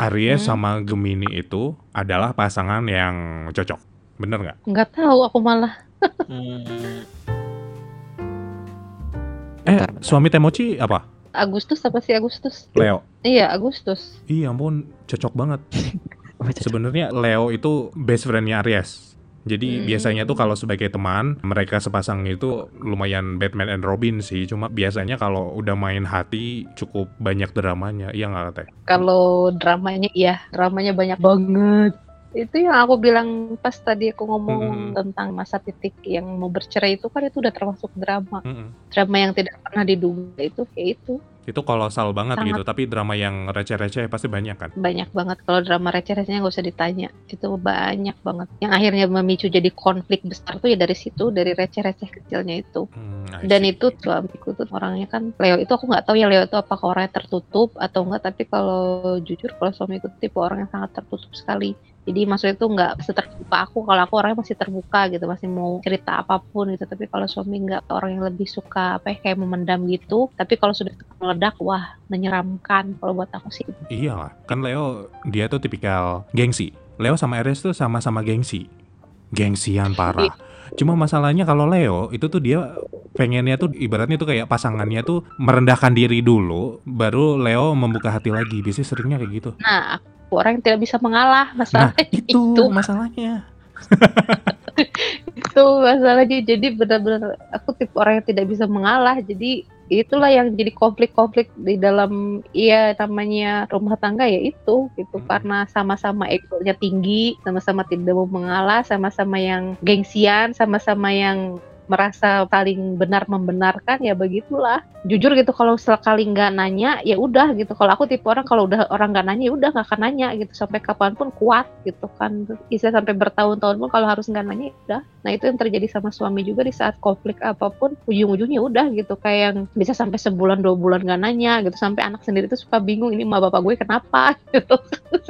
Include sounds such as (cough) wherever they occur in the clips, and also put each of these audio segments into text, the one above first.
Aries Hmm. sama Gemini itu adalah pasangan yang cocok. Bener nggak? Nggak tahu aku malah. Hmm, (laughs) Eh, Bentar, bentar. suami Temoci apa? Agustus apa sih Agustus? Leo. Iya Agustus. Iya ampun, cocok banget. (laughs) Sebenarnya Leo itu best friendnya Aries. Jadi Hmm. biasanya tuh kalau sebagai teman, mereka sepasang itu lumayan Batman and Robin sih. Cuma biasanya kalau udah main hati cukup banyak dramanya. Iya nggak teh? Kalau dramanya iya, dramanya banyak banget. Itu yang aku bilang pas tadi aku ngomong Mm-mm. tentang masa titik yang mau bercerai itu kan itu udah termasuk drama. Mm-mm. Drama yang tidak pernah diduga itu kayak itu. Itu kolosal banget Sangat. gitu. Tapi drama yang receh-receh pasti banyak kan? Banyak banget kalau drama receh-recehnya nggak usah ditanya. Itu banyak banget. Yang akhirnya memicu jadi konflik besar tuh ya dari situ, dari receh-receh kecilnya itu. Hmm, Dan itu suamiku tuh orangnya kan Leo itu aku nggak tahu ya Leo itu apakah orangnya tertutup atau enggak tapi kalau jujur kalau suamiku tipe orang yang sangat tertutup sekali jadi maksudnya itu nggak seterbuka aku kalau aku orangnya masih terbuka gitu masih mau cerita apa pun gitu tapi kalau suami nggak orang yang lebih suka apa ya kayak memendam gitu tapi kalau sudah meledak wah menyeramkan kalau buat aku sih Iyalah, kan Leo dia tuh tipikal gengsi. Leo sama Aries tuh sama-sama gengsi. Gengsian parah. Cuma masalahnya kalau Leo itu tuh dia pengennya tuh ibaratnya tuh kayak pasangannya tuh merendahkan diri dulu, baru Leo membuka hati lagi. Biasanya seringnya kayak gitu. nah orang yang tidak bisa mengalah Nah, masalahnya (laughs) itu itu masalahnya. (laughs) itu masalahnya jadi benar-benar aku tipe orang yang tidak bisa mengalah jadi itulah yang jadi konflik-konflik di dalam iya namanya rumah tangga ya itu gitu Mm. karena sama-sama egonya tinggi sama-sama tidak mau mengalah sama-sama yang gengsian sama-sama yang merasa paling benar membenarkan ya begitulah. Jujur gitu kalau sekali nggak nanya ya udah gitu. Kalau aku tipe orang kalau udah orang nggak nanya ya udah nggak akan nanya gitu. Sampai kapan pun kuat gitu kan. Bisa sampai bertahun-tahun pun kalau harus nggak nanya ya udah. Nah itu yang terjadi sama suami juga di saat konflik apa pun ujung-ujungnya udah gitu. Kayak yang bisa sampai sebulan dua bulan nggak nanya gitu. Sampai anak sendiri tuh suka bingung ini ma bapak gue kenapa? (laughs) Gitu.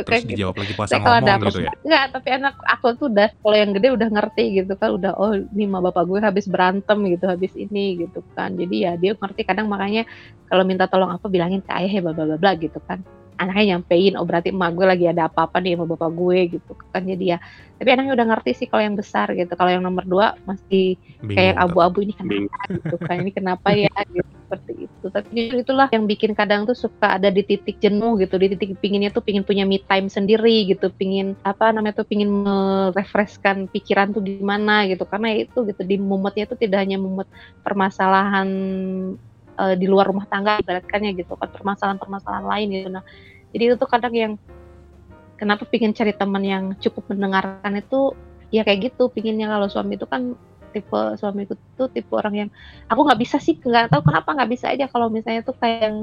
Terus gitu. dijawab lagi ada ngomong gitu ya. Enggak, tapi anak aku tuh udah kalau yang gede udah ngerti gitu kan. Udah oh ini mah bapak gue habis berantem gitu habis ini gitu kan. Jadi ya dia ngerti kadang makanya kalau minta tolong apa bilangin ke ayah ya bla bla bla gitu kan anaknya nyampein oh berarti emak gue lagi ada apa-apa nih sama bapak gue gitu kan jadi ya. Tapi anaknya udah ngerti sih kalau yang besar gitu. Kalau yang nomor dua masih Bingung kayak abu-abu ini kenapa (laughs) gitu kan? Ini kenapa ya? Gitu seperti itu. Tapi jujur itulah yang bikin kadang tuh suka ada di titik jenuh gitu. Di titik pinginnya tuh pingin punya me time sendiri gitu. Pingin apa namanya tuh pingin merefreshkan pikiran tuh gimana gitu. Karena itu gitu di mumetnya tuh tidak hanya mumet permasalahan eh, di luar rumah tangga ibaratkannya gitu kan permasalahan-permasalahan lain gitu. Nah jadi itu tuh kadang yang kenapa pingin cari teman yang cukup mendengarkan itu ya kayak gitu pinginnya kalau suami itu kan tipe suamiku tuh tipe orang yang aku nggak bisa sih nggak tahu kenapa nggak bisa aja kalau misalnya tuh kayak yang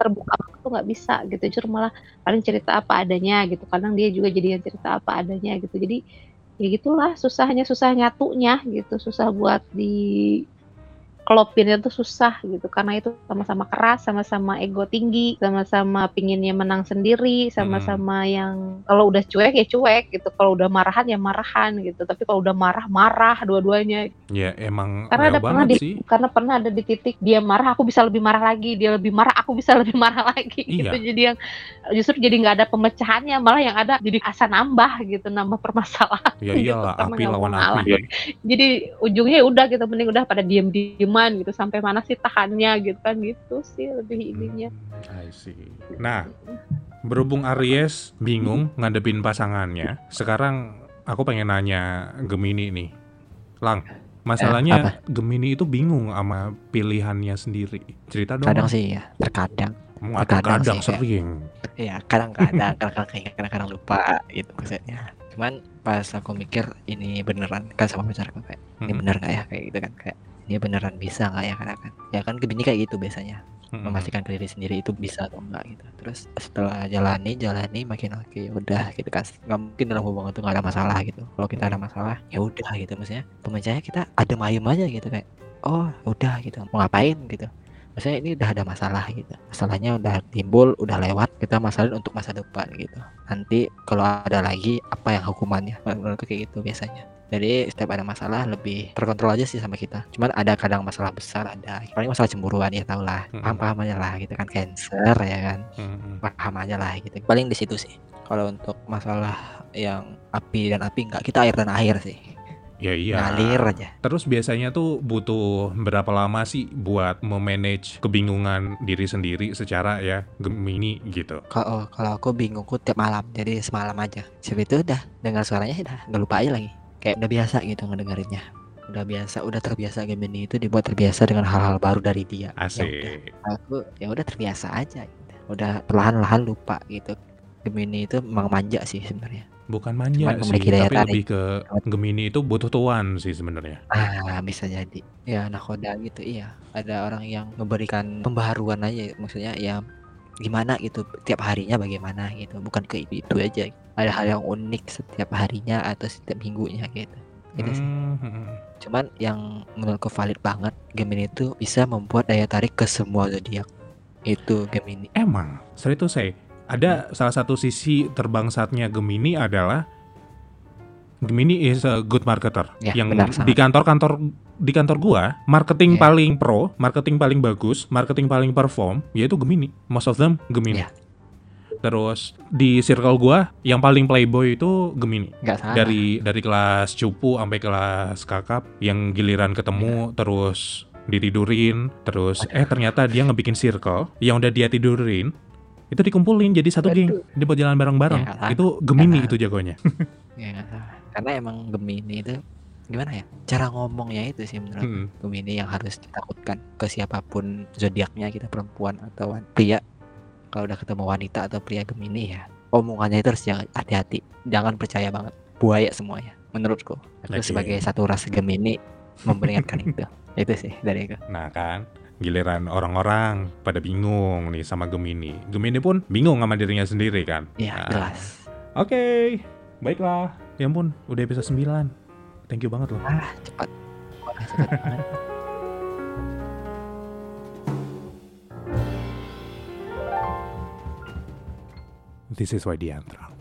terbuka tuh nggak bisa gitu. Justru malah paling cerita apa adanya gitu kadang dia juga jadi yang cerita apa adanya gitu. Jadi ya gitulah susahnya susah nyatunya gitu susah buat di kelopinnya tuh susah gitu karena itu sama-sama keras sama-sama ego tinggi sama-sama pinginnya menang sendiri sama-sama yang kalau udah cuek ya cuek gitu kalau udah marahan ya marahan gitu tapi kalau udah marah marah dua-duanya Ya emang karena ada pernah di sih. karena pernah ada di titik dia marah aku bisa lebih marah lagi dia lebih marah aku bisa (laughs) lebih marah lagi gitu Iya. jadi yang justru jadi nggak ada pemecahannya malah yang ada jadi asa nambah gitu nambah permasalahan Ya (laughs) gitu, iyalah karena api lawan api. jadi ujungnya ya udah gitu mending udah pada diem dieman gitu sampai mana sih tahannya gitu kan gitu sih lebih ininya Hmm, I see. Nah, berhubung Aries bingung ngadepin pasangannya, sekarang aku pengen nanya Gemini nih. Lang, masalahnya Gemini itu bingung sama pilihannya sendiri. Cerita dong. kadang sih ya terkadang terkadang kadang sih, sering. ya kadang-kadang kadang-kadang kayak kadang-kadang lupa gitu maksudnya cuman pas aku mikir ini beneran kan sama pacarku kayak ini bener nggak ya kayak gitu kan kayak ini beneran bisa nggak ya karena kan ya kan Gemini kayak gitu biasanya. Mm-mm. memastikan ke diri sendiri itu bisa atau enggak gitu. Terus setelah jalani jalani makin oke ya udah gitu kan. Nggak mungkin dalam hubungan itu nggak ada masalah gitu. Kalau kita ada masalah ya udah gitu. Maksudnya pemecahnya kita ada ayem aja gitu kayak oh udah gitu. Mau ngapain? gitu. Maksudnya ini udah ada masalah gitu. Masalahnya udah timbul udah lewat kita masalahin untuk masa depan gitu. Nanti kalau ada lagi apa yang hukumannya? Menurutku kayak gitu biasanya Jadi setiap ada masalah lebih terkontrol aja sih sama kita. Cuman ada kadang masalah besar ada. Paling masalah cemburuan ya tau lah. Mm-mm. Paham-paham aja lah gitu kan cancer ya kan. Mm-mm. Paham aja lah gitu. Paling di situ sih. Kalau untuk masalah yang api dan api enggak kita air dan air sih. Ya iya. Ngalir aja. Terus biasanya tuh butuh berapa lama sih buat memanage kebingungan diri sendiri secara ya Gemini gitu. Kalau kalau aku bingung aku tiap malam. Jadi semalam aja. Sebab itu udah dengar suaranya udah nggak lupa aja lagi. Kayak udah biasa gitu ngedengerinnya. Udah biasa, udah terbiasa Gemini itu dibuat terbiasa dengan hal-hal baru dari dia. Ya udah. Asik. aku ya udah terbiasa aja gitu. udah perlahan-lahan lupa gitu Gemini itu memang manja sih sebenarnya Bukan manja Cuman sih, tapi tarik. lebih ke Gemini itu butuh tuan sih sebenarnya. ah bisa jadi ya nakoda gitu iya ada orang yang memberikan pembaharuan aja maksudnya ya gimana gitu tiap harinya bagaimana gitu bukan ke itu, itu aja ada hal yang unik setiap harinya atau setiap minggunya gitu gitu sih Hmm, hmm, hmm. cuman yang menurutku valid banget Gemini itu bisa membuat daya tarik ke semua zodiak itu Gemini Emang, sorry to say, ada salah satu sisi terbang saatnya Gemini adalah Gemini is a good marketer. Ya, yang benar, di kantor-kantor di kantor gua, marketing Ya. paling pro, marketing paling bagus, marketing paling perform, yaitu Gemini. Most of them Gemini. Ya. Terus di circle gua yang paling playboy itu Gemini. nggak salah Dari dari kelas cupu sampai kelas kakap yang giliran ketemu terus ditidurin, terus eh ternyata dia ngebikin circle yang udah dia tidurin itu dikumpulin jadi satu geng dia buat jalan bareng-bareng Ya, itu Gemini Karena- itu jagonya (laughs) Ya. Karena emang Gemini itu gimana ya? Cara ngomongnya itu sih menurut Hmm. Gemini yang harus ditakutkan ke siapa pun zodiaknya kita perempuan atau pria. Kalau udah ketemu wanita atau pria Gemini ya omongannya itu harus jangan hati-hati. Jangan percaya banget. Buaya semuanya menurutku. Aku Oke. sebagai satu ras Gemini memperingatkan itu. (laughs) Itu sih dari aku. nah kan giliran orang-orang pada bingung nih sama Gemini Gemini pun bingung sama dirinya sendiri kan Ya Nah, jelas. oke baiklah ya ampun udah episode 9 thank you banget loh Ah cepat. Cepat (laughs) this is why the antro